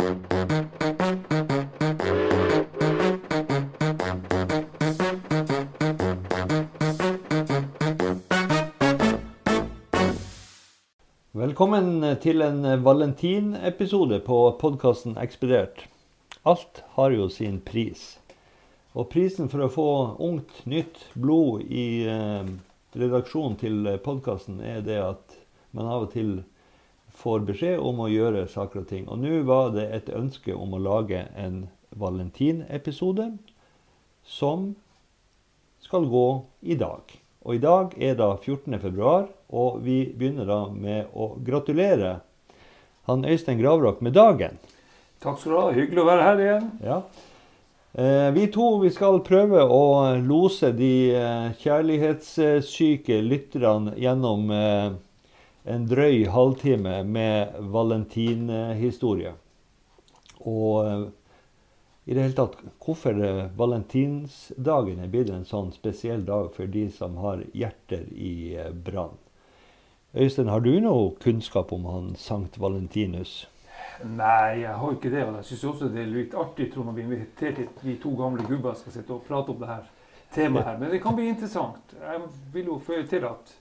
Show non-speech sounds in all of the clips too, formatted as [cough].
Velkommen til en valentinepisode på podkasten Ekspedert. Alt har jo sin pris. Og prisen for å få ungt, nytt blod i eh, redaksjonen til podkasten er det at man av og til får beskjed om å gjøre saker og ting. Og nå var det et ønske om å lage en valentinepisode som skal gå i dag. Og i dag er da 14. februar, og vi begynner da med å gratulere han Øystein Gravrock med dagen. Takk skal du ha. Hyggelig å være her igjen. Ja. Eh, vi to vi skal prøve å lose de eh, kjærlighetssyke lytterne gjennom eh, en drøy halvtime med valentinhistorie. Og eh, i det hele tatt hvorfor eh, valentinsdagen er blitt en sånn spesiell dag for de som har hjerter i eh, brann. Øystein, har du noe kunnskap om han Sankt Valentinus? Nei, jeg har ikke det. Og jeg syns også det er litt artig tror når vi inviterer til vi to gamle gubber skal sitte og prate om det her temaet her. Men det kan bli interessant. Jeg vil jo føye til at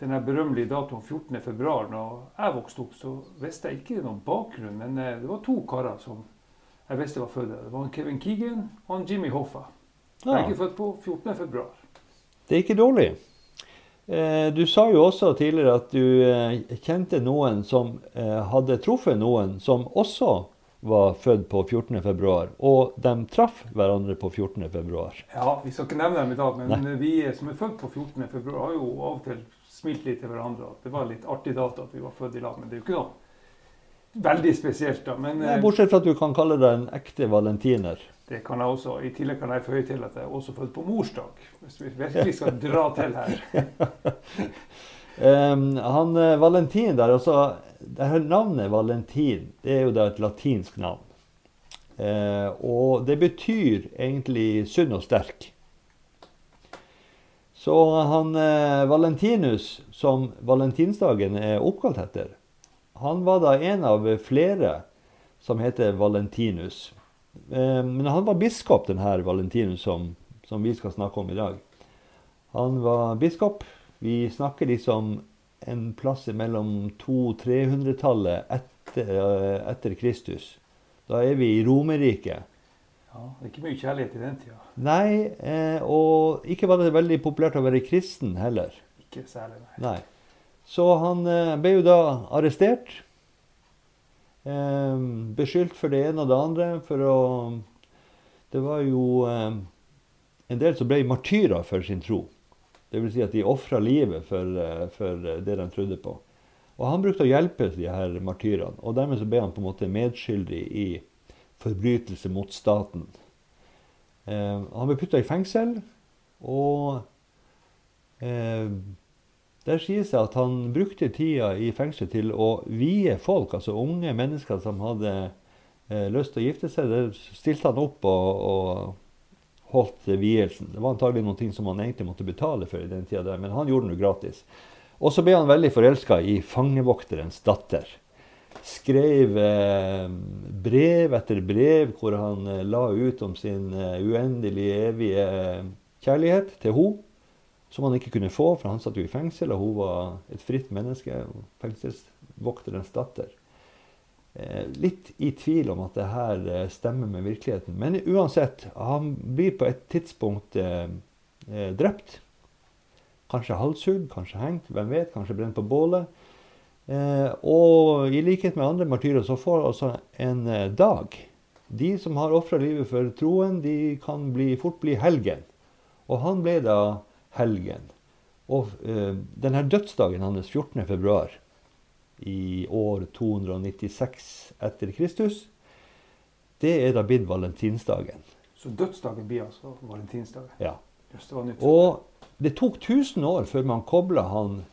den berømmelige datoen 14.2, når jeg vokste opp, så visste jeg ikke noen bakgrunn. Men eh, det var to karer som jeg visste var født. Det var Kevin Keegan og Jimmy Hoffa. Ja. ikke født på 14.2. Det er ikke dårlig. Eh, Du sa jo også tidligere at du eh, kjente noen som hadde truffet noen som også var født på 14. februar, og de traff hverandre på 14. februar. Ja, Vi skal ikke nevne dem i dag, men Nei. vi som er født på 14.2, har jo av og til smilt litt til hverandre. at Det var litt artig data at vi var født i lag, men det er jo ikke noe veldig spesielt. da, men Nei, eh, Bortsett fra at du kan kalle deg en ekte valentiner. Det kan jeg også. I tillegg kan jeg føye til at jeg er også født på morsdag. Hvis vi virkelig skal dra til her. [laughs] Um, han eh, Valentin der, altså det her Navnet Valentin det er jo da et latinsk navn. Eh, og det betyr egentlig sunn og sterk. Så han eh, Valentinus, som valentinsdagen er oppkalt etter, han var da en av flere som heter Valentinus. Eh, men han var biskop, denne Valentinus som, som vi skal snakke om i dag. Han var biskop. Vi snakker liksom en plass mellom 200-300-tallet etter, eh, etter Kristus. Da er vi i Romerriket. Ja, det er ikke mye kjærlighet i den tida. Nei, eh, og ikke var det veldig populært å være kristen heller. Ikke særlig, nei. Nei. Så han eh, ble jo da arrestert. Eh, beskyldt for det ene og det andre. For å Det var jo eh, en del som ble martyrer for sin tro. Det vil si at de ofra livet for, eh, for det de trodde på. Og han brukte å hjelpe de her martyrene. Og dermed så ble han på en måte medskyldig i forbrytelse mot staten. Eh, han ble putta i fengsel, og eh, der sies det at han brukte tida i fengsel til å vie folk, altså unge mennesker som hadde eh, lyst til å gifte seg. Der stilte han opp og, og holdt vielsen. Det var antagelig noe som han egentlig måtte betale for i den tida, men han gjorde det gratis. Og så ble han veldig forelska i fangevokterens datter. Skrev eh, brev etter brev hvor han eh, la ut om sin eh, uendelige, evige kjærlighet til henne som han ikke kunne få, for han satt jo i fengsel, og hun var et fritt menneske. Fengselsvokterens datter. Litt i tvil om at det her stemmer med virkeligheten. Men uansett, han blir på et tidspunkt drept. Kanskje halshugd, kanskje hengt, hvem vet, kanskje brent på bålet. Eh, og i likhet med andre martyrer så får altså en eh, dag De som har ofra livet for troen, de kan bli, fort bli helgen. Og han ble da helgen. Og eh, denne dødsdagen hans, 14. februar i år 296 etter Kristus, det er da blitt valentinsdagen. Så dødsdagen blir altså valentinsdagen. Ja. Det. Og det tok 1000 år før man kobla han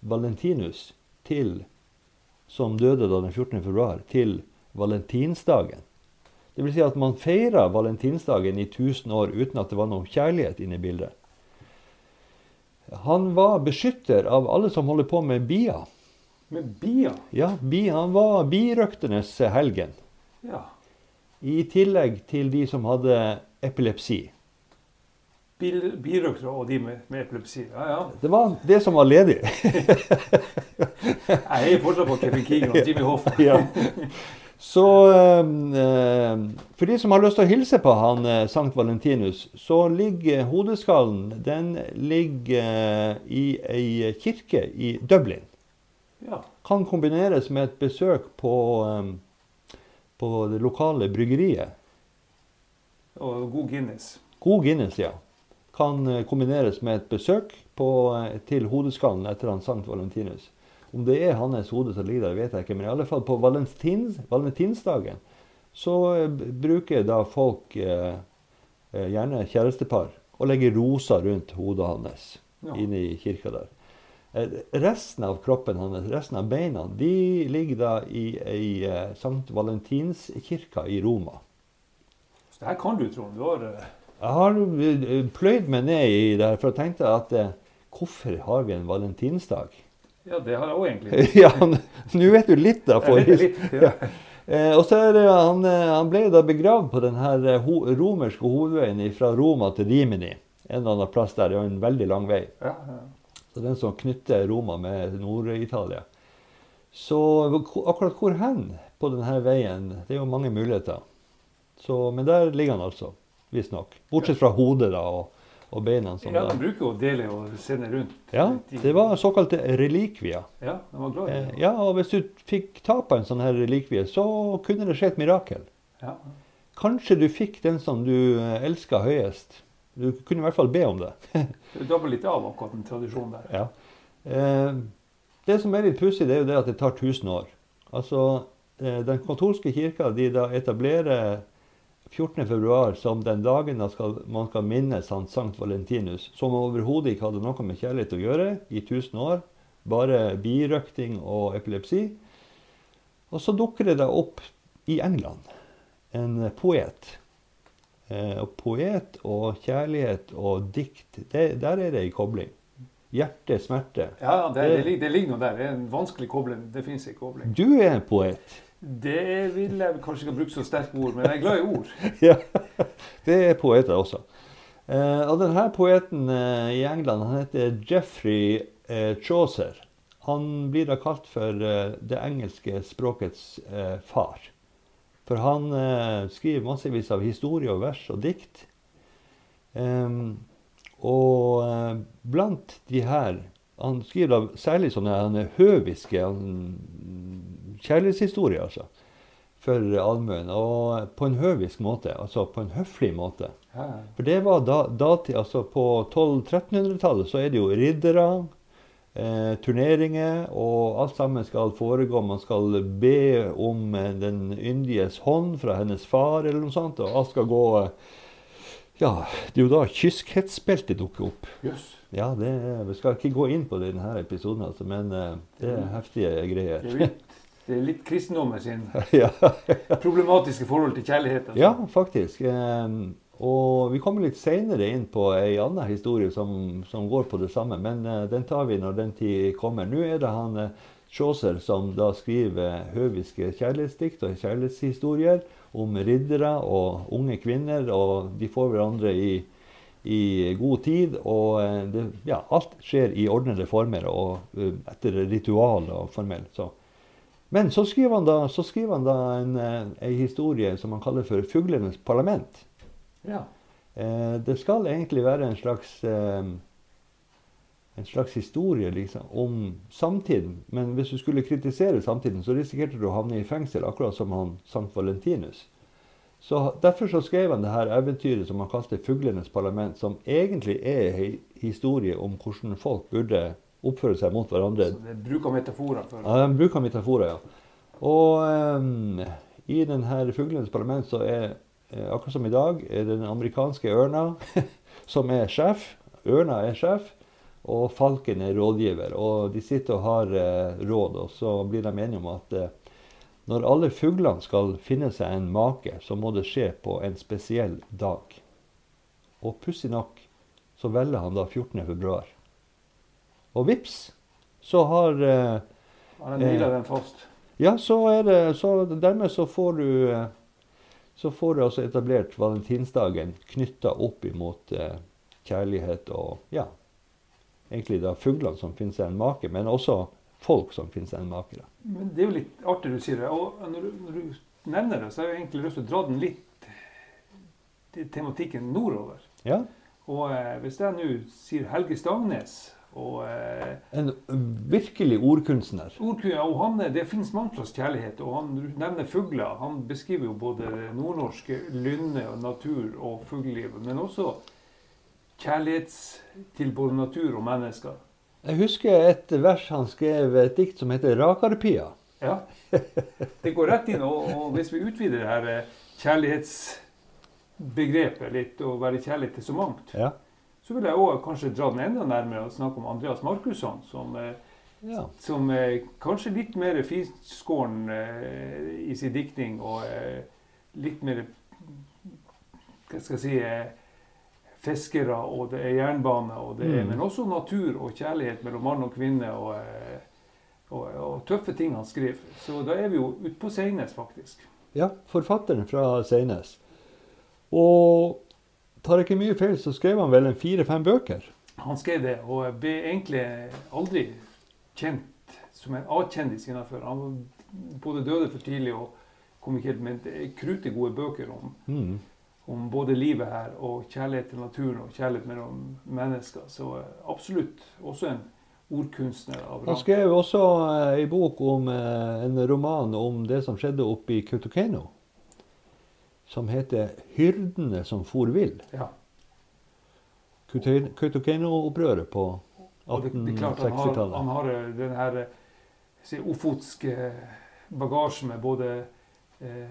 Valentinus til, som døde da den 14. februar, til valentinsdagen. Det vil si at man feira valentinsdagen i 1000 år uten at det var noe kjærlighet inne i bildet. Han var beskytter av alle som holder på med bier. Med bia. Ja, bi, han var birøkternes helgen. Ja. I tillegg til de som hadde epilepsi. Bil, bilrøktere og de med, med epilepsi. Ja, ja. Det var det som var ledig. [laughs] Jeg heier fortsatt på Kevin Keegan og Jimmy Hoff. [laughs] ja. Så eh, for de som har lyst til å hilse på han eh, Sankt Valentinus, så ligger hodeskallen Den ligger eh, i ei kirke i Dublin. Ja. Kan kombineres med et besøk på, eh, på det lokale bryggeriet. Og god Guinness. God Guinness, ja. Kan eh, kombineres med et besøk på, eh, til hodeskallen etter han Sankt Valentinus. Om det er hans hode som ligger der, vet jeg ikke, men i alle fall på valentins, valentinsdagen så eh, bruker da folk, eh, gjerne kjærestepar, å legge roser rundt hodet hans Ja. inne i kirka der. Eh, Resten av kroppen hans, resten av beina, de ligger da i ei eh, Sankt Valentinskirka i Roma. Så det her kan du, Trond. Du har Jeg har eh, pløyd meg ned i det her, for jeg tenkte at eh, hvorfor har vi en valentinsdag? [laughs] Ja, det har jeg òg egentlig. [laughs] ja, nå vet du litt da. [laughs] For, litt, ja. eh, og så er det, han, eh, han ble da begravd på den her ho romerske hovedveien fra Roma til Rimini. En eller annen plass der. Det er en veldig lang vei. Ja, ja. Så den som knytter Roma med Nord-Italia. Så akkurat hvor hen på denne veien, det er jo mange muligheter. Så, men der ligger han altså, visstnok. Bortsett fra hodet da, og, og beina. Som ja, de bruker å dele og sende rundt. Ja, det var såkalte relikvier. Ja, de var glad i Eh, det. ja, og hvis du fikk ta på en sånn her relikvie, så kunne det skje et mirakel. Ja. Kanskje du fikk den som du eh, elska høyest. Du kunne i hvert fall be om det. [laughs] du dabber litt av akkurat den tradisjonen der. Ja. Eh, det som er litt pussig, det er jo det at det tar 1000 år. Altså, eh, Den katolske kirka de da etablerer 14.2 som den dagen man skal, man skal minnes han Sankt Valentinus, som overhodet ikke hadde noe med kjærlighet å gjøre i 1000 år. Bare birøkting og epilepsi. Og så dukker det da opp i England en poet. Eh, poet og kjærlighet og dikt, det, der er det ei kobling. Hjerte, smerte. Ja, det, det, det ligger noe der. Det er en vanskelig kobling. Det fins en kobling. Du er en poet. Det vil jeg kanskje ikke bruke så sterke ord, men jeg er glad i ord. [laughs] ja, det er poeter også. Eh, og denne poeten eh, i England han heter Jeffrey eh, Chaucer. Han blir da kalt for eh, det engelske språkets eh, far. For han eh, skriver massevis av historie og vers og dikt. Og blant de her Han skriver da særlig sånne høviske han, kjærlighetshistorier, altså. For allmuen. Og på en høvisk måte. Altså på en høflig måte. Ja. For det var da, datid, altså på 1200-1300-tallet så er det jo riddere, eh, turneringer, og alt sammen skal foregå. Man skal be om eh, den yndiges hånd fra hennes far, eller noe sånt. Og alt skal gå Ja, det er jo da kyskhetsbeltet dukker opp. Yes. Ja, det, vi skal ikke gå inn på det i denne episoden, altså, men eh, det er heftige greier. Det er litt, kristendommen sin [laughs] ja. problematiske forhold til kjærlighet. altså. Ja, faktisk. Eh, og vi kommer litt seinere inn på ei anna historie som, som går på det samme, men eh, den tar vi når den tid kommer. Nå er det han eh, Chaucer som da skriver høviske kjærlighetsdikt og kjærlighetshistorier om riddere og unge kvinner, og de får hverandre i, i god tid. Og eh, det, ja, alt skjer i ordnede former og etter ritual og formell. Så. Men så skriver han da, så skriver han da en, en, historie som han kaller for 'Fuglenes parlament'. Ja. Eh, det skal egentlig være en slags eh, en slags historie liksom, om samtiden. Men hvis du skulle kritisere samtiden, så risikerte du å havne i fengsel, akkurat som han Sankt Valentinus. Så Derfor så skrev han det her eventyret som han kalte 'Fuglenes parlament', som egentlig er en historie om hvordan folk burde oppføre seg mot hverandre Så det bruker metaforer for ja, de bruker metaforer, ja. Og um, i denne Fuglenes parlament så er, eh, akkurat som i dag, er den amerikanske ørna [laughs] som er sjef. Ørna er sjef, og falken er rådgiver. Og de sitter og har eh, råd, og så blir de enige om at eh, når alle fuglene skal finne seg en make, så må det skje på en spesiell dag. Og pussig nok så velger han da 14. februar. Og vips, så har eh, fast. ja, så er det så Dermed så får du eh, så får du altså etablert valentinsdagen knytta opp imot eh, kjærlighet og ja, egentlig da fuglene som finner seg en make, men også folk som finner seg en make. da. Men det er jo litt artig du sier det. Og når du, når du nevner det, så har jeg egentlig lyst til å dra den litt til tematikken nordover. Ja, Og eh, hvis jeg nå sier Helge Stangnes og eh, En virkelig ordkunstner. Ordkunstner, og han, Det finnes mange slags kjærlighet. og Han nevner fugler. Han beskriver jo både nordnorsk lynne natur og fugleliv, men også kjærlighets til både natur og mennesker. Jeg husker et vers han skrev, et dikt som heter 'Rakarpia'. Ja, Det går rett inn. Og, og hvis vi utvider det her eh, kjærlighetsbegrepet litt, og være kjærlig til så mangt, Ja. Så vil jeg òg kanskje dra den enda nærmere og snakke om Andreas Markusson, som eh, ja. som er kanskje litt mer finskåren eh, i sin diktning og eh, litt mer Hva skal jeg si eh, Fiskere, og det er jernbane, og det er, Mm. men også natur og kjærlighet mellom mann og kvinne. Og, eh, og, og tøffe ting han skriver. Så da er vi jo ute på Seines, faktisk. Ja, forfatteren fra Seines. Og tar jeg ikke mye feil, så skrev han vel en fire-fem bøker. Han skrev det, og ble egentlig aldri kjent som en A-kjendis innenfor. Han både døde for tidlig og kom ikke helt med krutte gode bøker om Mm. om både livet her og kjærlighet til naturen og kjærlighet mellom mennesker. Så eh, absolutt også en ordkunstner av Han skrev også ei en bok om eh, en roman om det som skjedde oppe i Kautokeino. Som heter 'Hyrdene som for vill'. Ja. Kautokeino-opprøret på Og det, det er klart han har, han har eh, den her eh, si, ofotske bagasjen med både eh,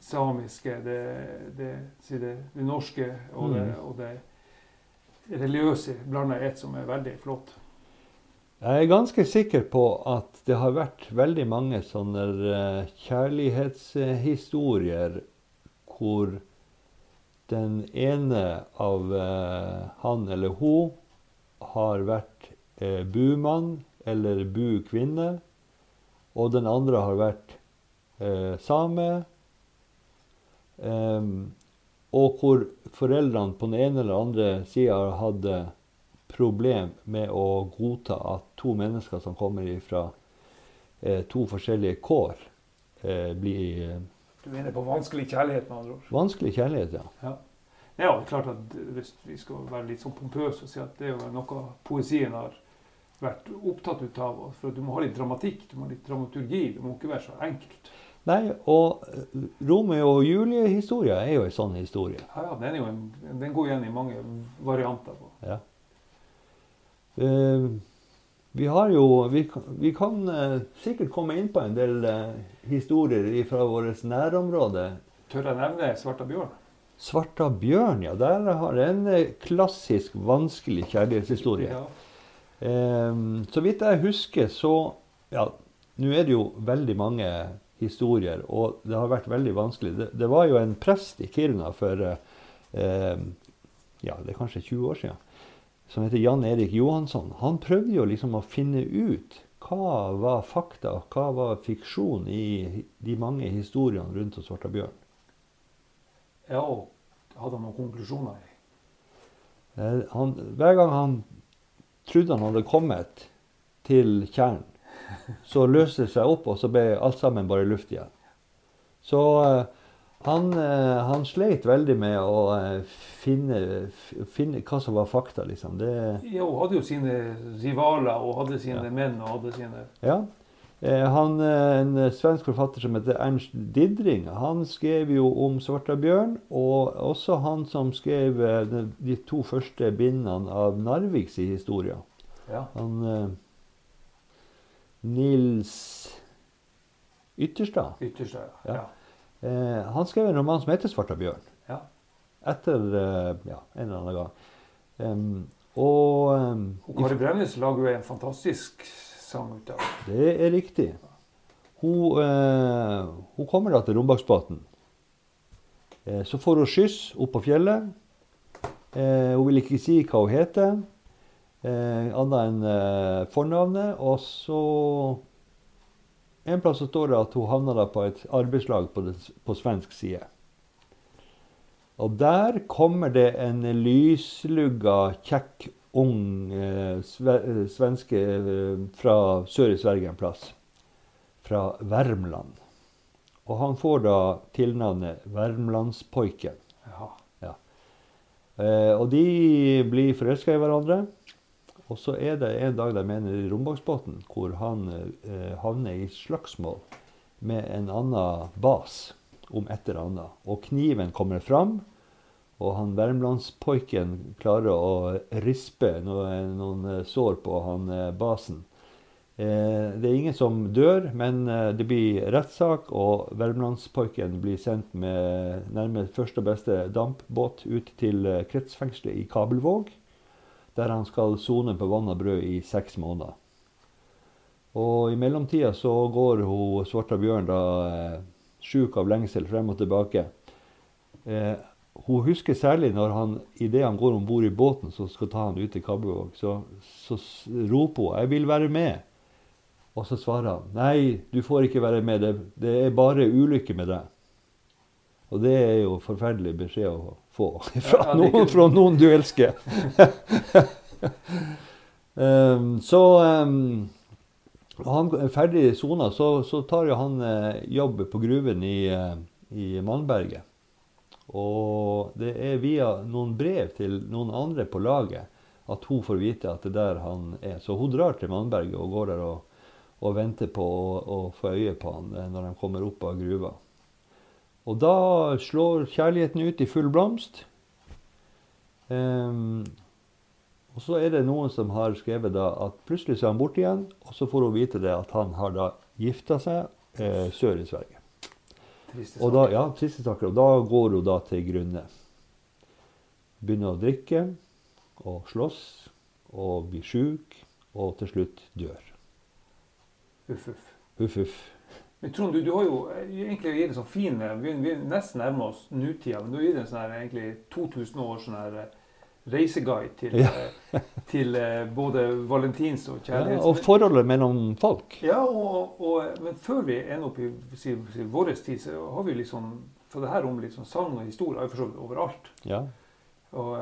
samiske, det, det, si det, det norske og det, Mm. og det religiøse blanda i ett, som er veldig flott. Jeg er ganske sikker på at det har vært veldig mange sånne eh, kjærlighetshistorier hvor den ene av eh, han eller hun har vært eh, bumann eller bukvinne, og den andre har vært eh, same. Og hvor foreldrene på den ene eller andre sida hadde problem med å godta at to mennesker som kommer fra eh, to forskjellige kår, eh, blir eh, Du er inne på vanskelig kjærlighet, med andre ord. vanskelig kjærlighet. Ja. Ja. ja, det er klart at hvis vi skal være litt sånn pompøse og si at det er noe poesien har vært opptatt ut av. For du må ha litt dramatikk, du må ha litt dramaturgi. Det må ikke være så enkelt. Nei, og eh, Romeo og Julie-historia er jo en sånn historie. Ja, ja, den, en, den går igjen i mange varianter. på. Ja. Eh, vi har jo Vi, kan- vi kan eh, sikkert komme inn på en del eh, historier fra vårt nærområde. Tør jeg nevne Svarta bjørn? Svarta bjørn, ja. Der har jeg en eh, klassisk vanskelig kjærlighetshistorie. Ja. Eh, så vidt jeg husker, så Ja, nå er det jo veldig mange historier, og det har vært veldig vanskelig. Det, det var jo en prest i Kiruna for eh, ja, det er kanskje 20 år siden, som heter Jan Erik Johansson. Han prøvde jo liksom å finne ut hva var fakta, hva var fiksjon i de mange historiene rundt hos Svarta bjørn. ja, og hadde han noen konklusjoner i? Eh, han, hver gang han trodde han hadde kommet til kjernen, så [laughs] løste det seg opp, og så ble alt sammen bare luft igjen. Så eh, han, eh, han sleit veldig med å eh, finne, finne hva som var fakta, liksom. Det, Ja, hun hadde jo sine rivaler og hadde sine Ja. menn og hadde sine ja. Eh, Han, en svensk forfatter som heter Ernst Didring, han skrev jo om Svarta bjørn, og også han som skrev de, to første bindene av Narviks historie. Ja. Han Nils Ytterstad. Ytterstad, Ja. Ja. Eh, han skrev en roman som heter 'Svarta bjørn'. Ja. Etter eh, ja, en eller annen gang. Um, og um, Kari Bremnes lager jo en fantastisk sang ut av det. det er riktig. Hun, eh, hun kommer da til Rombaksbotn. Eh, så får hun skyss opp på fjellet. Eh, hun vil ikke si hva hun heter, eh, annet enn eh, fornavnet. Og så En plass så står det at hun havna da på et arbeidslag på, det, på svensk side. Og der kommer det en lyslugga, kjekk, ung eh, eh, svenske eh, fra sør i Sverige en plass. Fra Värmland. Og han får da tilnavnet Värmlandspoiken. ja. Eh, og de blir forelska i hverandre. Og så er det en dag de mener i Rombaksbotn hvor han eh, havner i slagsmål med en annen bas om et eller annet. Og kniven kommer fram, og han Värmlandspoiken klarer å rispe noen, noen eh, sår på han eh, basen. Eh, det er ingen som dør, men eh, det blir rettssak, og Värmlandspoiken blir sendt med nærmest første og beste dampbåt ut til eh, kretsfengselet i Kabelvåg, der han skal sone på vann og brød i seks måneder. Og i mellomtida så går hun Svarta Bjørn da eh, sjuk av lengsel frem og tilbake. Eh, hun husker særlig når han idet han går om bord i båten som skal ta han ut til Kabelvåg, så, så roper hun 'Jeg vil være med'. Og så svarer han 'Nei, du får ikke være med. Det, det er bare ulykke med deg'. Og det er jo forferdelig beskjed å få fra, Ja, noen, fra noen du elsker. um, [laughs] så um, han er ferdig i sona, så, så tar jo han eh, jobb på gruven i, eh, i Malmberget. Og det er via noen brev til noen andre på laget at hun får vite at det er der han er. Så hun drar til Malmberget og går der og, og venter på å, å få øye på han eh, når de kommer opp av gruva. Og da slår kjærligheten ut i full blomst. Um, og så er det noen som har skrevet da at plutselig så er han borte igjen, og så får hun vite det at han har da gifta seg eh, sør i Sverige. Triste Og da, ja, triste saker. Og da går hun da til grunne. Begynner å drikke og slåss og blir sjuk, og til slutt dør. Uff, uff. Uff, huff. Men Trond, du, du har jo eh, egentlig gitt en sånn fin eh, Vi, vi nesten nærmer oss nutida, men du har gitt en sånn her egentlig 2000 år sånn her eh, reiseguide til, Ja. til både valentins og Ja, kjærlighets... og forholdet mellom folk. Ja, og, og, men før vi ender opp i si, si, vår tid, så har vi liksom For det her om sånn sang og historie er jo for så vidt overalt. Ja. Og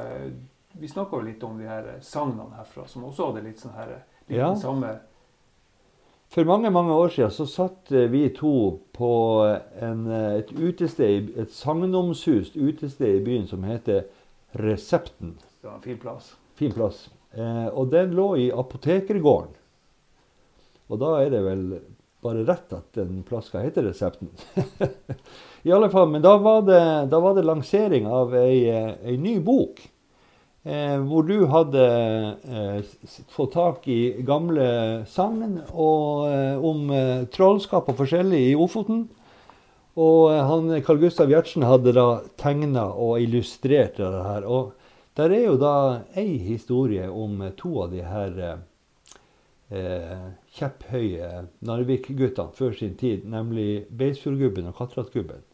vi snakka jo litt om de her sagnene herfra, som også hadde litt sånn her litt Ja. samme For mange mange år siden så satt eh, vi to på en, eh, et utested, et sagnomsust utested i byen som heter Resepten. Det var en fin plass. Fin plass. Eh, og den lå i apotekergården. Og da er det vel bare rett at den plass skal hete Resepten. [laughs] I alle fall, Men da var det, da var det lansering av ei, eh, ei ny bok. Eh, hvor du hadde eh, fått tak i gamle sagn eh, om eh, trollskap og forskjellig i Ofoten. Og eh, han, Carl Gustav Gjertsen hadde da tegna og illustrert det her. Og der er jo da ei historie om eh, to av de her kjepphøye Narvik-guttene før sin tid, nemlig Beisfjordgubben og Katratgubben.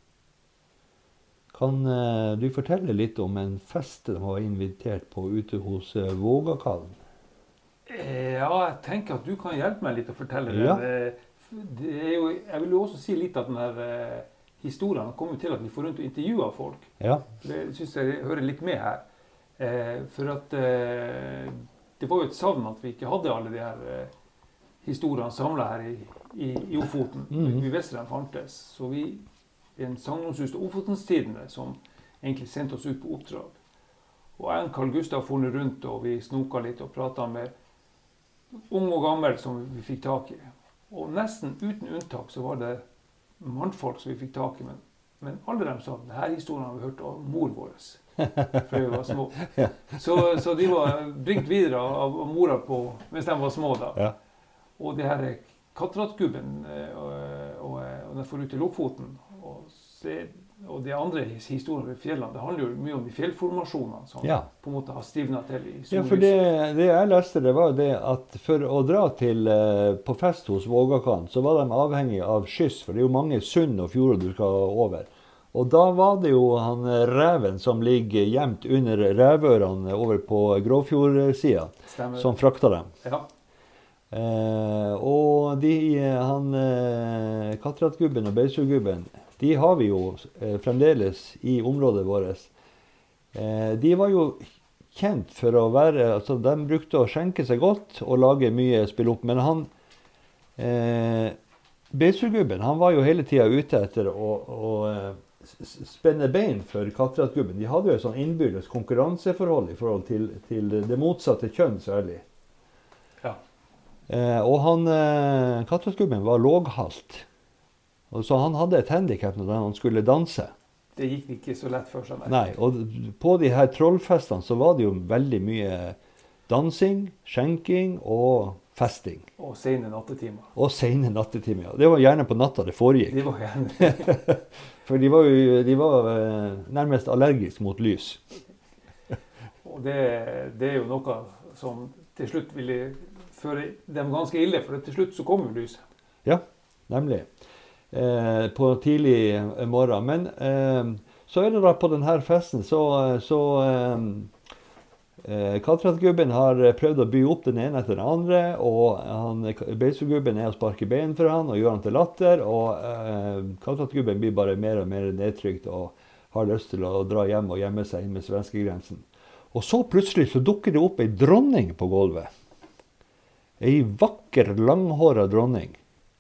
Kan eh, du fortelle litt om en fest de var invitert på ute hos eh, Vågakallen? Eh, Ja, jeg tenker at du kan hjelpe meg litt å fortelle det. Ja. Det, er jo, jeg vil jo også si litt at den eh, historien har kommet til at vi får rundt og intervjuer folk. Ja. Det syns jeg hører litt med her. For at det var jo et savn at vi ikke hadde alle de her historiene samla her i, i, i Ofoten. Mhm. Vi visste de fantes. Så vi en sagnomsust Ofotenstidende som egentlig sendte oss ut på oppdrag. Og jeg og Carl Gustav for rundt og vi snoka litt og prata med ung og gammel som vi fikk tak i. Og nesten uten unntak så var det mannfolk som vi fikk tak i. Men, men alle dem sa denne historien har vi hørt av mor vår. [laughs] Før vi var små. Så, så de var bringt videre av, av mora på, mens de var små. da. Ja. Og det her er eh, og, og, og den får ut til Lofoten og, de andre his- historiene ved fjellene, det handler jo mye om de fjellformasjonene som ja. på en måte har stivna til i Ja, for det, det jeg leste, det var det at for å dra til, eh, på fest hos Vågakan, så var de avhengig av skyss, for det er jo mange sund og fjorder du skal over. Og da var det jo han eh, reven som ligger gjemt under revørene over på Gråfjordsida, som frakta dem. Ja. Eh, og de, eh, han eh, Katratgubben og Beisfjordgubben, de har vi jo eh, fremdeles i området vårt. Eh, de var jo kjent for å være altså De brukte å skjenke seg godt og lage mye spill opp. Men han eh, Beisurgubben han var jo hele tida ute etter å, å eh, spenne bein for Katteratgubben. De hadde jo et sånn innbyrdes konkurranseforhold i forhold til, til det motsatte kjønn særlig. Ja. Eh, og han eh, Katteratgubben var låghalt. Så han hadde et handikap når han skulle danse. Det gikk ikke så lett for seg. Nei, og på de her trollfestene så var det jo veldig mye dansing, skjenking og festing. Og sene nattetimer. Og sene nattetimer. ja. Det var gjerne på natta det foregikk. De var gjerne [laughs] For de var jo de var, eh, nærmest allergiske mot lys. Og det, det er jo noe som til slutt ville føre dem ganske ille, for til slutt så kom jo lyset. Nemlig. Eh, på tidlig eh, morgen. Men eh, så er det da på denne festen så, så eh, eh, har prøvd å by opp den ene etter den andre. Og han, er å sparke bein for han og gjøre han til latter. Og eh, Katteratgubben blir bare mer og mer nedtrykt og har lyst til å dra hjem og gjemme seg inn med svenskegrensen. Og så plutselig så dukker det opp ei dronning på gulvet. Ei vakker, langhåra dronning.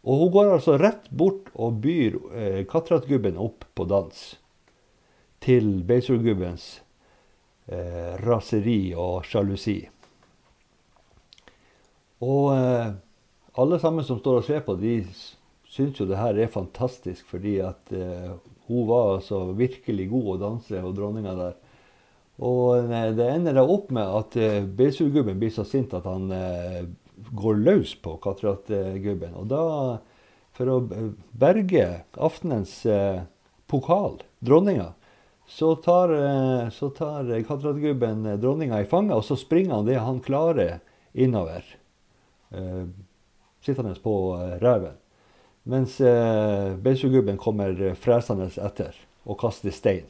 Og hun går altså rett bort og byr eh, Katteratgubben opp på dans. Til Beisorgubbens eh, raseri og sjalusi. Og eh, alle sammen som står og ser på, de syns jo det her er fantastisk, fordi at eh, hun var altså virkelig god å danse, og dronninga der. Og eh, det ender da opp med at eh, Beisfjordgubben blir så sint at han eh, går løs på Katrat-gubben. Og da, for å berge aftenens eh, pokal, dronninga, så tar, eh, så tar Katteratgubben eh, dronninga i fanget, og så springer han det han klarer innover. Eh, sittende på eh, reven. Mens eh, Beisfjordgubben kommer eh, fresende etter og kaster stein.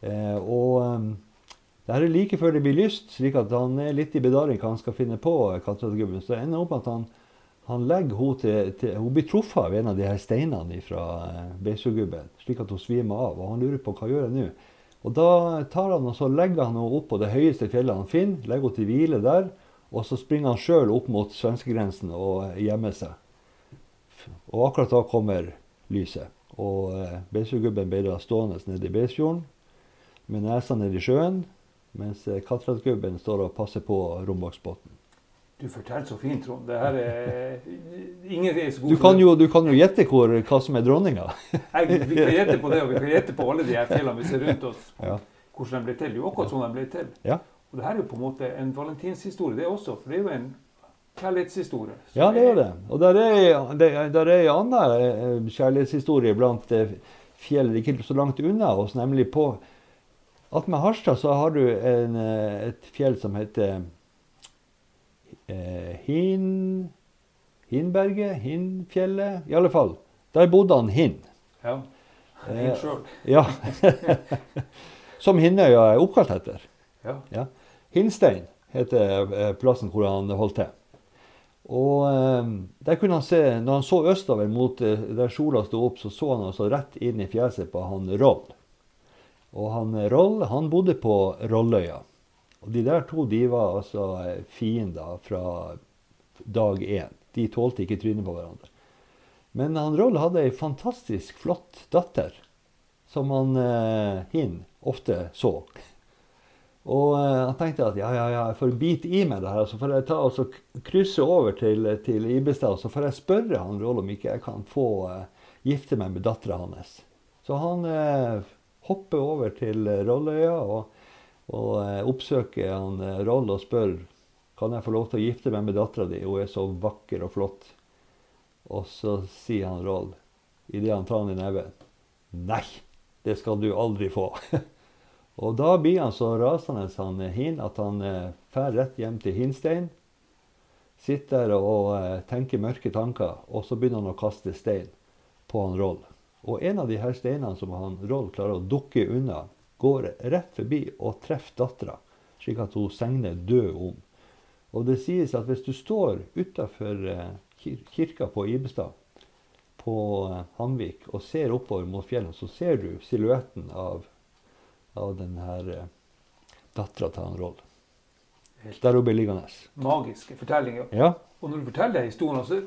Eh, og eh, det er like før det blir lyst, slik at han er litt i bedaring hva han skal finne på. så ender det ender opp at han, han legger hun til, til Hun blir truffet av en av de her steinene fra eh, slik at hun svimer av. Og han lurer på hva gjør jeg nå. Og da tar han og så legger han henne opp på det høyeste fjellet han finner, legger henne til hvile der. Og så springer han sjøl opp mot svenskegrensen og eh, gjemmer seg. Og akkurat da kommer lyset. Og eh, Beisfjordgubben ble da stående nede i Beisfjorden med nesa nede i sjøen, mens eh, står og passer på rombaksbåten. Du forteller så fint, Trond. Det her er Ingen er så god Du kan jo, du kan jo gjette hvor, hva som er dronninga. Vi kan [laughs] gjette på det, og vi kan gjette på alle de her fjellene vi ser rundt oss. Ja. Hvordan de ble til. Det er jo akkurat sånn de ble til. Ja. Og det her er jo på en måte en valentinshistorie, det også. For det er jo en kjærlighetshistorie. Ja, det er det. Og der er, der er en annen eh, kjærlighetshistorie blant eh, fjell ikke så langt unna oss, nemlig på Attmed Harstad så har du en, eh, et fjell som heter eh, Hin... Hinberget? Hinnfjellet? I alle fall. Der bodde han Hinn. Ja. Eh. Ja. [laughs] som Hinnøya er oppkalt etter. Ja. Hinnstein heter eh, plassen hvor han holdt til. Og eh, der kunne han se, når han så østover mot eh, der sola sto opp, så så han altså rett inn i fjeset på han Roll. Og han eh, Roll, han bodde på Rolløya. Og de der to, de var altså eh, fiender fra dag én. De tålte ikke trynet på hverandre. Men han Roll hadde ei fantastisk flott datter, som han eh, hin ofte så. Og eh, han tenkte at ja, ja, ja, jeg får bite i meg det her, så får jeg ta og så krysse over til, til Ibestad, og så får jeg spørre han Roll om ikke jeg kan få eh, gifte meg med dattera hans. Så han eh, hopper over til Rolløya og, og eh, oppsøker han eh, Roll og spør kan jeg få lov til å gifte meg med dattera di, hun er så vakker og flott. Og så sier han Roll, idet han tar han i neven, nei, det skal du aldri få. [laughs] Og da blir han så rasende han Hin at han eh, fer rett hjem til Hinstein. Sitter og tenker mørke tanker, og så begynner han å kaste stein på han Roll. Og en av de her steinene som han Roll klarer å dukke unna, går rett forbi og treffer dattera, slik at hun segner død om. Og det sies at hvis du står utafor eh, kirka på Ibestad, på eh, Hamvik, og ser oppover mot fjellet, så ser du silhuetten av av den her eh, dattera til han Roll. Der hun blir liggende. magiske fortellinger. Ja. Og når du forteller historien, så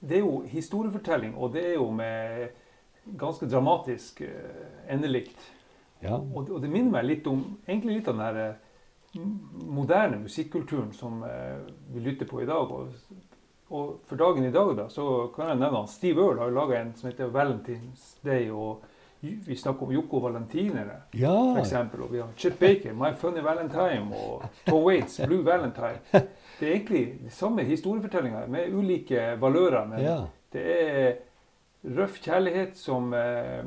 det er jo historiefortelling, og det er jo med ganske dramatisk eh, endelikt. ja. Og, det minner meg litt om egentlig litt av den her eh, moderne musikkulturen som eh, vi lytter på i dag. Og, og for dagen i dag da, så kan jeg nevne at Steve Earle har laga en som heter Valentine's Day. og vi snakker om Joko Valentinere, ja. eksempel. Og vi har Chip Baker, My Funny Valentine, og Tom Waits, Blue Valentine. Det er egentlig de samme historiefortellinger med ulike valører. Men ja. det er røff kjærlighet som eh,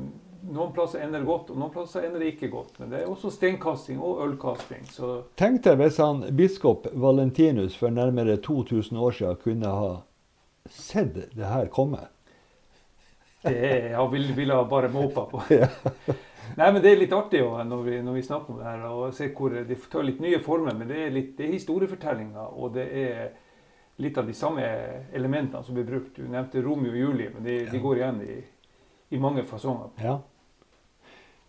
noen plasser ender godt, og noen plasser ender ikke godt. Men det er også steinkasting og ølkasting. Så Tenk deg hvis han biskop Valentinus for nærmere 2000 år siden kunne ha sett det her komme. det jeg ville vil bare måpa på. [laughs] Ja. Nei, men Det er litt artig også, når, vi, når vi snakker om det her, og ser hvor det tar litt nye former. Men det er, litt, det er historiefortellinger, og det er litt av de samme elementene som blir brukt. Du nevnte Romeo og Julie, men de, de går igjen i, i mange fasonger. Ja.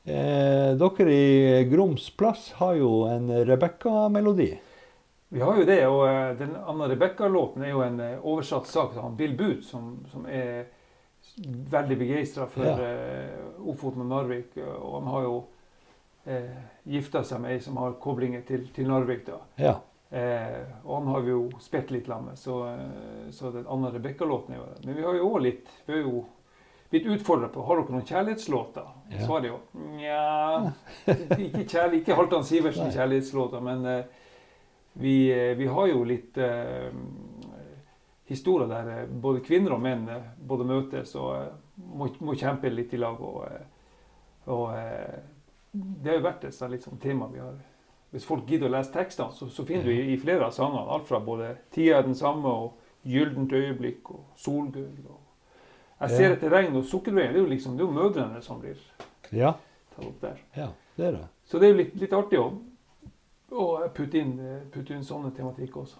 Eh, dere i Groms plass har jo en Rebekka-melodi. Vi har jo det, og eh, den Anna Rebekka-låten er jo en eh, oversatt sak av Bill Booth, som, som er veldig begeistra for Ja. eh, Ofoten og Narvik. Og han har jo eh, gifta seg med ei som har koblinger til, til Narvik. da. Ja. Eh, og han har vi jo spilt litt sammen med, så, eh, så den Anna Rebekka-låten er jo det. Men vi har jo òg litt Vi har jo blitt utfordra på har dere noen kjærlighetslåter. Ja. Svaret er jo nja Ikke, kjærlig, ikke Halvdan Sivertsen kjærlighetslåter, men eh, vi, eh, vi har jo litt eh, historier der eh, både kvinner og menn både møtes og må, må kjempe litt i lag. Og, og det har jo vært et litt sånn tema vi har hvis folk gidder å lese tekstene, så, så finner du i, i flere av sangene alt fra både 'Tida er den samme' og 'Gyllent øyeblikk' og 'Solgull'. Og 'Jeg ser Ja. etter regn' og 'Sukkerveien'. Det er jo liksom, det er jo mødrene som blir ja. tatt opp der. Ja, det er det. Så det er jo litt, litt artig å, å putte, inn, putte inn sånne tematikk også.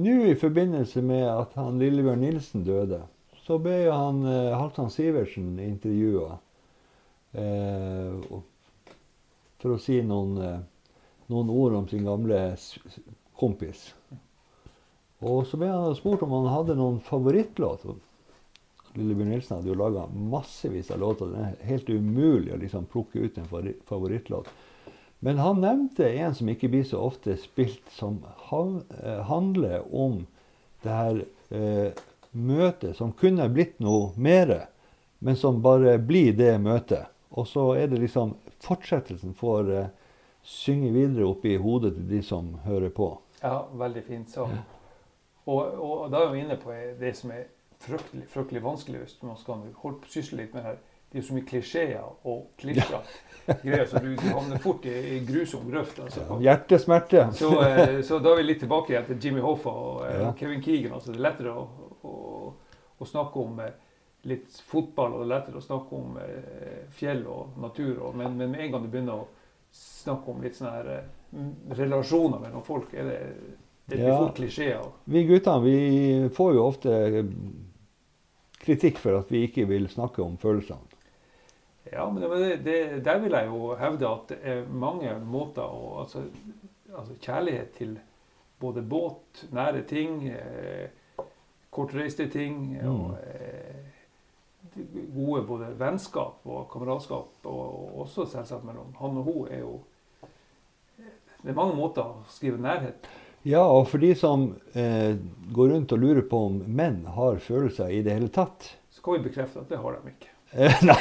Nå i forbindelse med at han Lillebjørn Nilsen døde, så ble han eh, Halvdan Sivertsen intervjua eh, for å si noen, eh, noen ord om sin gamle kompis. Og så ble han spurt om han hadde noen favorittlåt. Lillebjørn Nilsen hadde jo laga massevis av låter. Det er helt umulig å liksom plukke ut en favorittlåt. Men han nevnte en som ikke blir så ofte spilt, som eh, handler om det her eh, møtet som kunne blitt noe mere, men som bare blir det møtet. Og så er det liksom fortsettelsen får eh, synge videre oppi i hodet til de som hører på. Ja, veldig fint Så. Og, og da er vi inne på det som er fryktelig, fryktelig vanskelig hvis man skal holde på sysle litt med det her. Det er jo så mye klisjeer og klisjer. [laughs] Greier, så du, du havner fort i, i grusom grøft. Altså. Hjertesmerte. Så, eh, så da er vi litt tilbake igjen til Jimmy Hoffa og eh, Ja. Kevin Keegan. Altså, det er lettere å, å, å snakke om eh, litt fotball, og det er lettere å snakke om fjell og natur. Og, men, men med en gang du begynner å snakke om litt sånne her, eh, relasjoner mellom folk, er det, det blir Ja. fort klisjeer. Vi guttene vi får jo ofte eh, kritikk for at vi ikke vil snakke om følelsene. Ja, men det, det, der vil jeg jo hevde at det er mange måter å altså, altså kjærlighet til både båt, nære ting, eh, kortreiste ting og eh, de gode både vennskap og kameratskap, og, og også selvsagt mellom han og hun, er jo Det er mange måter å skrive nærhet. Ja, og for de som eh, går rundt og lurer på om menn har følelser i det hele tatt Så kan vi bekrefte at det har de ikke. [laughs] eh, Nei.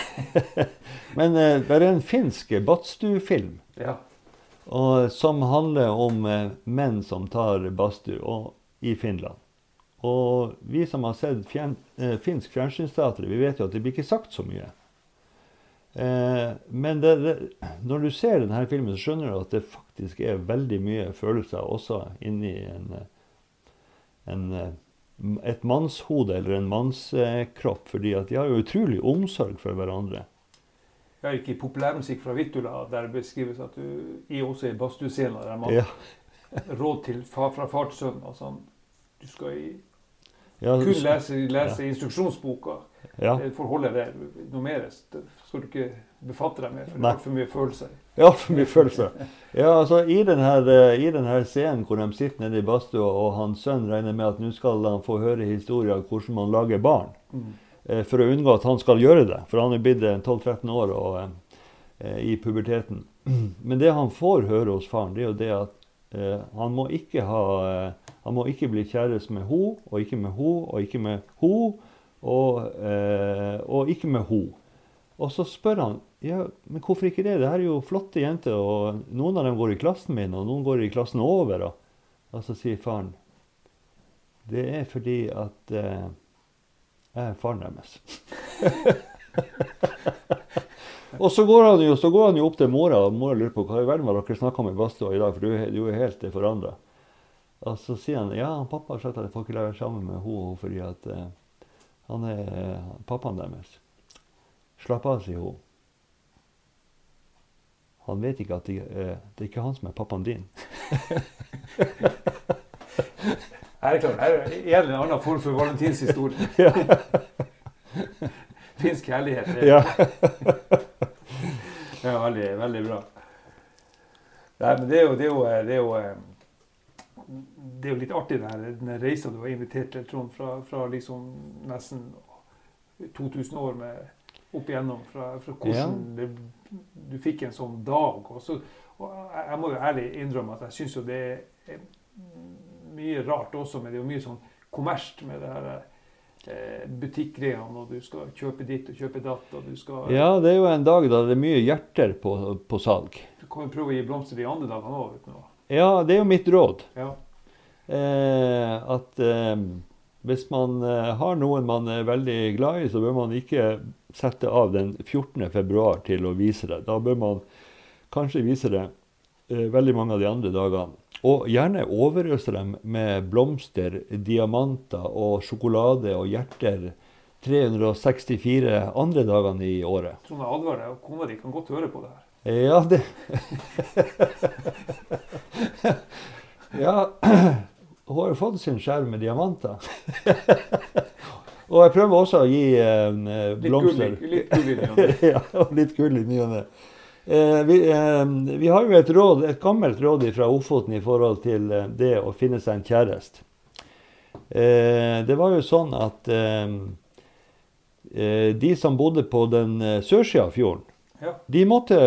[laughs] Men eh, det er en finsk badstue-film Ja. som handler om eh, menn som tar badstue i Finland. Og vi som har sett fjern, eh, finsk fjernsynsteater, vi vet jo at det blir ikke sagt så mye. Eh, men det, det, når du ser denne filmen, så skjønner du at det faktisk er veldig mye følelser også inni en, eh, en, eh, et mannshode eller en mannskropp. fordi at de har jo utrolig omsorg for hverandre. Jeg har i populærmusikk fra Vittula, der det beskrives at du i også i badstuscena der man Ja, [laughs] råd til far, fra far til sønn. Altså, han- du skal i Ja, kun lese, lese, ja. instruksjonsboka. ja. Det får holde det. Noe mer skal du ikke befatte deg med, for det er altfor mye følelser. Ja, altfor mye følelser. Ja, altså I denne, i denne scenen hvor de sitter nede i badstua, og hans sønn regner med at nå skal han få høre historier om hvordan man lager barn, Mm. eh, for å unngå at han skal gjøre det. For han er blitt eh, 12-13 år og eh, i puberteten. [clears throat] Men det han får høre hos faren, det er jo det at eh, han må ikke ha eh, Han må ikke bli kjæreste med ho, og ikke med ho, og ikke med ho, og, eh, og ikke med ho. Og så spør han ja, men hvorfor ikke det? Det her er jo flotte jenter, og noen av dem går i klassen min, og noen går i klassen over. Og, og så sier faren det er fordi at eh, jeg er faren deres. [laughs] og så går, han jo, så går han jo opp til mora, og mora lurer på hva i verden var dere snakka om i badstua i dag, for du, du er helt forandra. Og så sier han ja, pappa har sagt at jeg får ikke være sammen med henne fordi at eh, han er eh, pappaen deres. Slapp av, sier hun. Han vet ikke at det, eh, det er ikke han som er pappaen din. [laughs] Her er klart, her er en annen form for valentinshistorie. [laughs] historie. [laughs] Finsk kjærlighet. Ja. Ja, veldig, veldig bra. Nei, men det er jo, det er jo, det er jo, det er jo litt artig, den, her, den reisa du var invitert til, Trond, fra, fra liksom nesten 2000 år med opp igjennom. Fra, fra hvordan det, du fikk en sånn dag. Og, så, og jeg, jeg må jo ærlig innrømme at jeg syns jo det er mye rart også, men det er jo mye sånn kommersielt med det her eh, butikkgreiene, og du skal kjøpe ditt og kjøpe datt, og du skal ja, det er jo en dag da det er mye hjerter på, på salg. Du kan jo prøve å gi blomster de andre dagene òg. Ja, det er jo mitt råd. Ja. Eh, at eh, hvis man eh, har noen man er veldig glad i, så bør man ikke sette av den 14. februar til å vise det. Da bør man kanskje vise det eh, veldig mange av de andre dagene. Og gjerne overøse dem med blomster, diamanter og sjokolade og hjerter 364 andre dagene i året. Trond, advarer og kona di kan godt høre på det her. Ja, det [laughs] Ja, hun har jo fått sin skjerv med diamanter. [laughs] og jeg prøver også å gi eh, blomster. litt gull i ny og ne. ja, og litt gull i ny og ne. Eh, vi, eh, vi har jo et råd, et gammelt råd fra Ofoten i forhold til eh, det å finne seg en kjæreste. Eh, det var jo sånn at de som bodde på den sørsida av fjorden, Ja. de måtte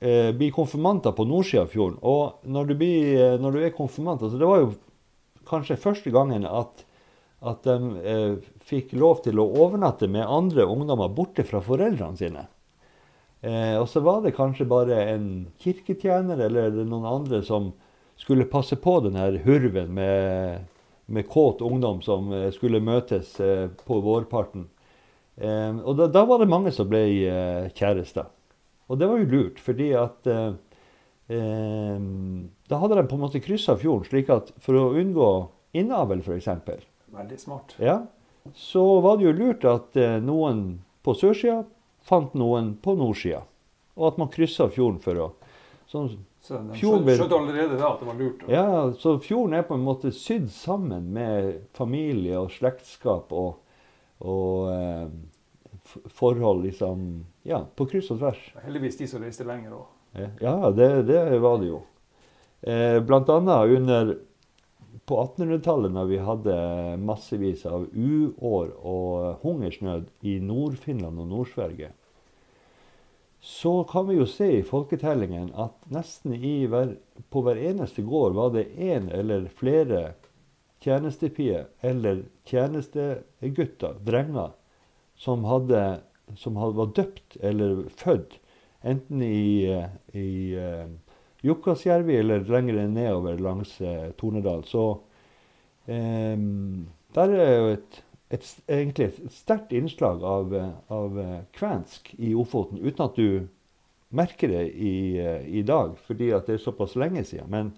eh, bli konfirmanter på nordsida av fjorden. Og når du, blir, eh, når du er konfirmant altså Det var jo kanskje første gangen at, at de eh, fikk lov til å overnatte med andre ungdommer borte fra foreldrene sine. Eh, og så var det kanskje bare en kirketjener eller noen andre som skulle passe på den her hurven med, med kåt ungdom som eh, skulle møtes eh, på vårparten. Og da, da var det mange som ble kjærester. Og det var jo lurt, fordi at eh, eh, Da hadde de på en måte kryssa fjorden, slik at for å unngå innavl, f.eks., Veldig smart. ja, så var det jo lurt at eh, noen på sørsida fant noen på nordsida. Og at man kryssa fjorden for å sånn, Så de skjønte, allerede da at det var lurt. å- Ja, så fjorden er på en måte sydd sammen med familie og slektskap og, og eh, forhold liksom Ja, på kryss og tvers. Heldigvis de som reiste lenger òg. Ja, det, det var det jo. Eh, blant annet under på 1800-tallet, når vi hadde massevis av uår og hungersnød i Nord-Finland og Nord-Sverige, så kan vi jo se i folketellingen at nesten i hver, på hver eneste gård var det én eller flere tjenestepier eller tjenestegutter, drenger, som, hadde, som hadde, var døpt eller født enten i, eh, i uh, Jukkasjärvi eller lenger nedover langs uh, Tornedal. Så um, der er jo et, et, egentlig et sterkt innslag av, av kvensk i Ofoten, uten at du merker det i, i dag, fordi at det er såpass lenge siden. Men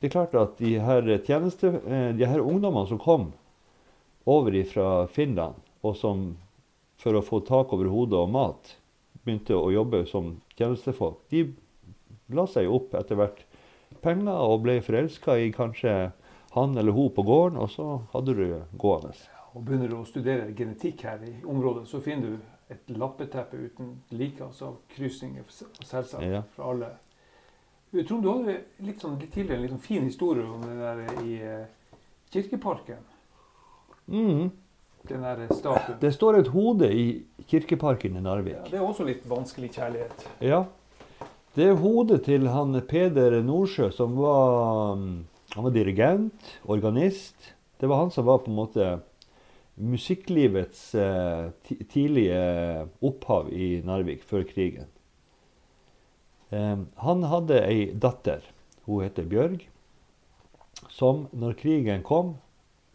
det er klart at de her, tjeneste, de her ungdommene som kom over fra Finland, og som for å få tak over hodet og mat begynte å jobbe som tjenestefolk, de la seg opp etter hvert penger og ble forelska i kanskje han eller hun på gården, og så hadde du det gående. og begynner du å studere genetikk her i området, så finner du et lappeteppe uten like, altså krysninger selvsagt Ja. fra alle. Trond, du hadde litt, sånn, litt tidligere en litt sånn fin historie om det der i eh, Kirkeparken. Mm. Den der statuen. Det står et hode i Kirkeparken i Narvik. Ja, det er også litt vanskelig kjærlighet. Ja. Det er hodet til han Peder Nordsjø, som var, mm, han var dirigent, organist. Det var han som var på en måte musikklivets eh, tidlige opphav i Narvik før krigen. Han hadde ei datter, hun heter Bjørg, som når krigen kom,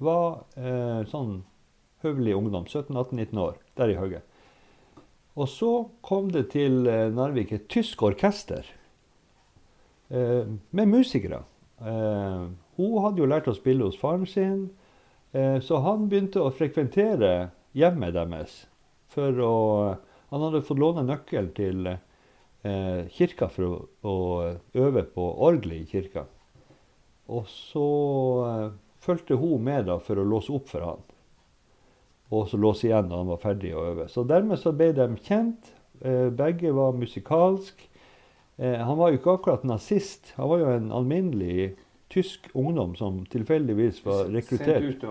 var eh, sånn høvelig ungdom, 17-18-19 år, der i høyet. Og så kom det til eh, Narvik et tysk orkester eh, med musikere. Eh, hun hadde jo lært å spille hos faren sin, eh, så han begynte å frekventere hjemmet deres. For å, han hadde fått låne nøkkel til eh, kirka for å, å øve på orgelet i kirka. Og så eh, fulgte hun med da for å låse opp for han og så låse igjen når han var ferdig å øve. Så dermed så ble de kjent. Eh, begge var musikalsk. Eh, han var jo ikke akkurat nazist. Han var jo en alminnelig tysk ungdom som tilfeldigvis var rekruttert.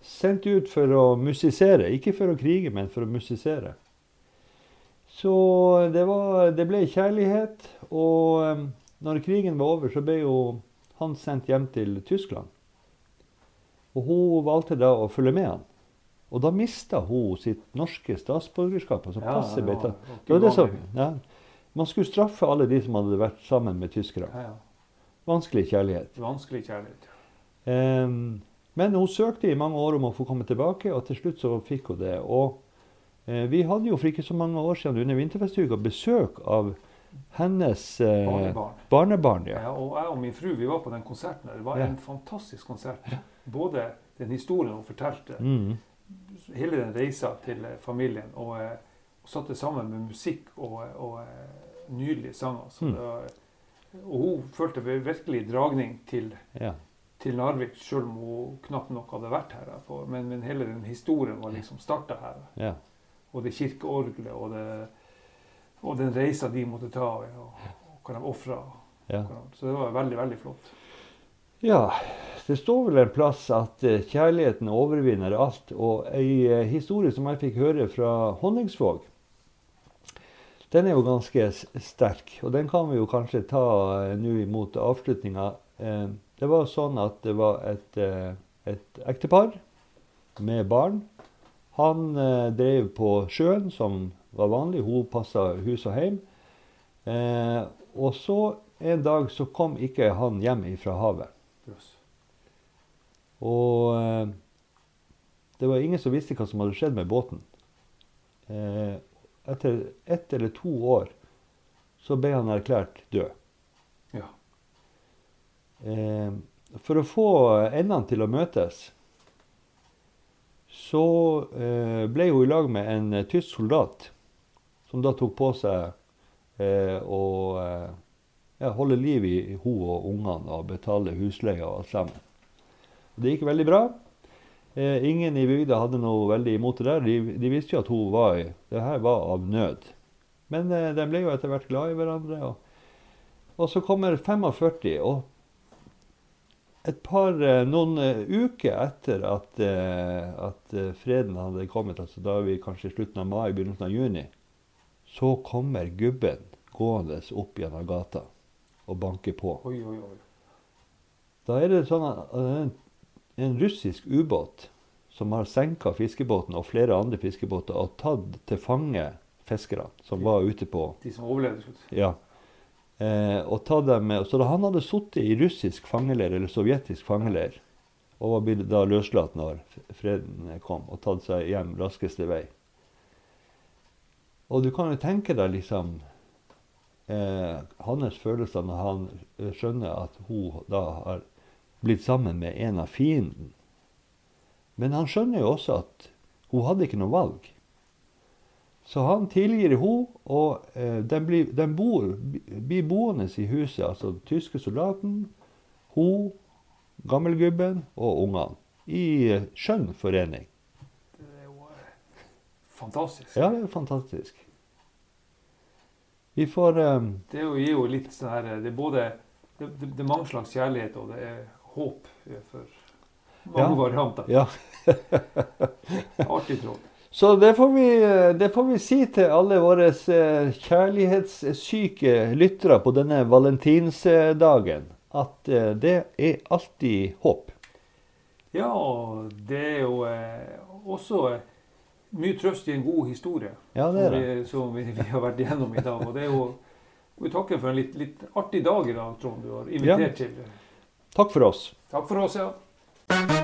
Sendt ut for å musisere. Ikke for å krige, men for å musisere. Så det, var, det ble kjærlighet. Og eh, når krigen var over, så ble jo han sendt hjem til Tyskland. Og hun valgte da å følge med han. Og da mista hun sitt norske statsborgerskap. altså passet ble tatt. Det var det som, ja. Man skulle straffe alle de som hadde vært sammen med tyskere. ja, ja. Vanskelig kjærlighet. Vanskelig kjærlighet. Um, men hun søkte i mange år om å få komme tilbake, og til slutt så fikk hun det. Og uh, vi hadde jo for ikke så mange år siden under vinterfestuka besøk av hennes eh, Barnebarn. barnebarn. Ja. Ja, og jeg og min fru vi var på den konserten. Det var Ja. en fantastisk konsert. Både den historien hun fortalte, Mm. Hele den reisa til eh, familien, og, eh, og satte sammen med musikk og, og eh, nydelige sanger. Så Mm. det og hun følte virkelig dragning til, ja. til Narvik, selv om hun knapt nok hadde vært her. For, men, men hele den historien var liksom starta her. ja. Og det kirkeorgelet og, det, og den reisa de måtte ta, og, og hva de ofra. ja. Så det var veldig, veldig flott. Ja, det står vel en plass at eh, kjærligheten overvinner alt. Og ei eh, historie som jeg fikk høre fra Honningsvåg, den er jo ganske sterk. Og den kan vi jo kanskje ta eh, nå imot avslutninga. Det var sånn at det var et, et ektepar med barn. Han drev på sjøen, som var vanlig. Hun passa hus og. Eh, og så en dag så kom ikke han hjem fra havet. Og eh, det var ingen som visste hva som hadde skjedd med båten. Eh, etter ett eller to år så ble han erklært død. Ja. Eh, for å få endene til å møtes, så eh, ble hun i lag med en tysk soldat, som da tok på seg eh, å eh, ja, holde liv i hun og ungene og betale husleia og alt sammen. Det gikk veldig bra. Eh, ingen i bygda hadde noe veldig imot det der. De, de visste jo at hun var i Det her var av nød. Men eh, de ble jo etter hvert glad i hverandre. Og, og så kommer 45, og et par, eh, noen eh, uker etter at, eh, at freden hadde kommet, altså da er vi kanskje i slutten av mai, begynnelsen av juni, så kommer gubben gående opp gjennom gata og banker på. Oi, oi, oi. Da er det sånn at er en, russisk ubåt som har senka fiskebåten og flere andre fiskebåter og tatt til fange fiskerne som var ute på De som overlevde. Ja. Eh, og tatt dem med, så da han hadde sittet i russisk fangeleir, eller sovjetisk fangeleir, og var blitt da løslatt når freden kom, og tatt seg hjem raskeste vei. Og du kan jo tenke deg liksom eh, hans følelser når han skjønner at hun da har blitt sammen med en av fienden. Men han skjønner jo også at hun hadde ikke noe valg. Så han tilgir henne, og eh, den blir, den bor, blir boende i huset. Altså den tyske soldaten, hun, gammelgubben og ungene. I eh, skjønn forening. fantastisk. Ja, det er fantastisk. Vi får um, Det er gir jo litt sånn her Det er både det, det, det er mange slags kjærlighet, og det er håp for mange Ja. varianter. Ja. [laughs] Artig tråd. Så det får, vi, det får vi si til alle våre eh, kjærlighetssyke lyttere på denne valentinsdagen. At eh, det er alltid håp. Ja, det er jo eh, også eh, mye trøst i en god historie. Ja, det er som, det. vi, som vi, vi har vært igjennom i dag. Og det er jo vi takker for en litt, litt artig dag i dag, Trond, du har invitert til. Takk for oss. Takk for oss, ja.